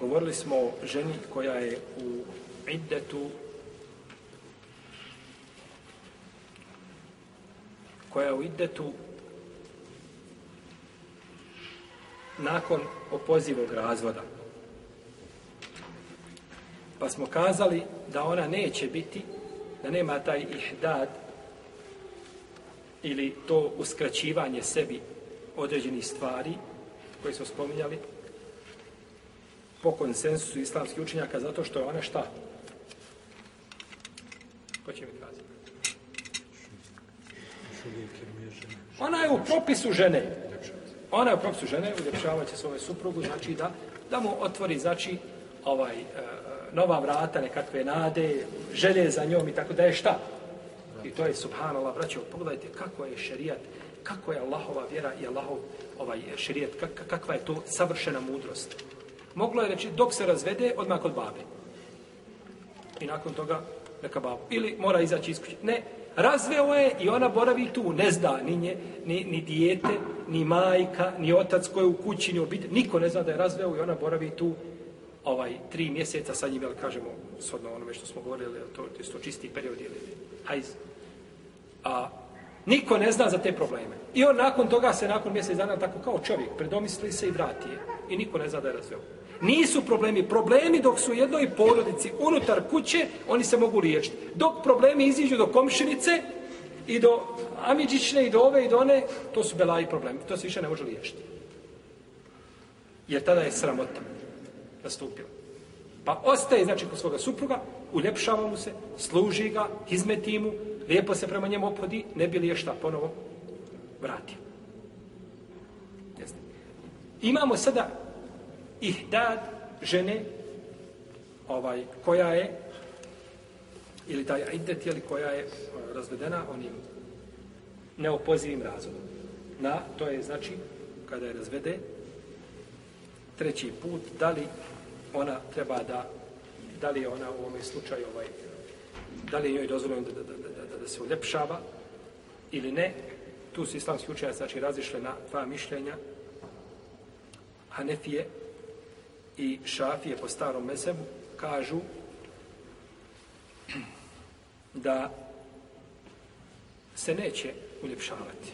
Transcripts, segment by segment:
Govorili smo o ženi koja je u iddetu, koja je u iddetu nakon opozivog razvoda. Pa smo kazali da ona neće biti, da nema taj ihdad ili to uskraćivanje sebi određenih stvari koje smo spominjali, po konsensusu islamskih učenjaka, zato što je ona šta? Ko će mi kazati? Ona je u propisu žene. Ona je u propisu žene, uljepšava će svoje suprugu, znači da, da mu otvori, znači, ovaj, e, e, nova vrata, nekakve nade, želje za njom i tako da je šta? I to je, subhanallah, braćo, pogledajte kako je šerijat, kako je Allahova vjera i Allahov ovaj, šerijat, kak, kakva je to savršena mudrost. Mudrost moglo je reći znači, dok se razvede odmah kod babe. I nakon toga neka babu. Ili mora izaći iz kuće. Ne, razveo je i ona boravi tu, ne zna ni, nje, ni, ni dijete, ni majka, ni otac koji je u kući, ni obitelj. Niko ne zna da je razveo i ona boravi tu ovaj tri mjeseca sa njim, ali kažemo, shodno onome što smo govorili, to je to čisti period, ili hajz. A niko ne zna za te probleme. I on nakon toga se, nakon mjesec dana, tako kao čovjek, predomisli se i vrati je. I niko ne zna da je razveo. Nisu problemi. Problemi dok su u jednoj porodici unutar kuće, oni se mogu liječiti. Dok problemi iziđu do komšinice i do amiđične i do ove i do one, to su belaji problemi. To se više ne može liječiti. Jer tada je sramota nastupila. Pa ostaje, znači, kod svoga supruga, uljepšava mu se, služi ga, izmeti mu, lijepo se prema njemu opodi, ne bi li je šta ponovo vratio. Jeste. Imamo sada ihdad žene ovaj koja je ili taj idet ili koja je eh, razvedena onim neopozivim razvodom. Na, to je znači kada je razvede treći put, da li ona treba da da li je ona u ovom slučaju ovaj, da li je njoj dozvoljeno da, da, da, da, da, da se uljepšava ili ne tu su islamski učenjaci znači razišle na dva mišljenja Hanefije i šafije po starom mesebu kažu da se neće uljepšavati.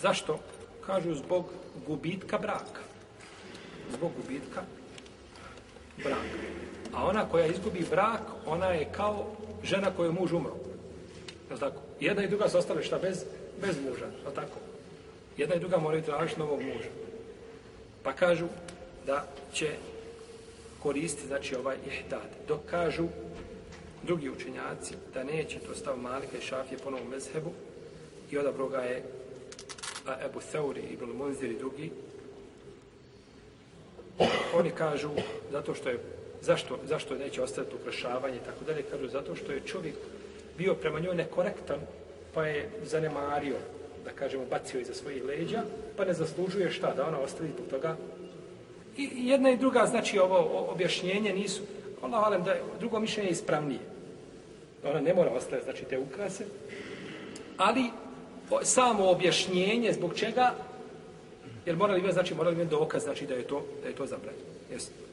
Zašto? Kažu zbog gubitka braka. Zbog gubitka braka. A ona koja izgubi brak, ona je kao žena koju je muž umro. Je tako? Jedna i druga su ostale šta bez, bez muža. Je tako? Jedna i druga moraju tražiti novog muža. Pa kažu, da će koristiti znači ovaj ihtad. Dok kažu drugi učenjaci da neće to stav Malika i Šafije ponovo mezhebu i od broga je a Ebu Theuri i Bilo Munzir i drugi oni kažu zato što je zašto, zašto neće ostaviti ukrašavanje i tako dalje, kažu zato što je čovjek bio prema njoj nekorektan pa je zanemario da kažemo bacio iza svojih leđa pa ne zaslužuje šta da ona ostavi zbog toga I jedna i druga, znači ovo objašnjenje nisu, onda valim da je drugo mišljenje ispravnije. Ona ne mora ostaviti, znači, te ukrase. Ali o, samo objašnjenje zbog čega, jer morali bi, znači, morali bi dokaz, znači, da je to, da je to zabranjeno. Jesi?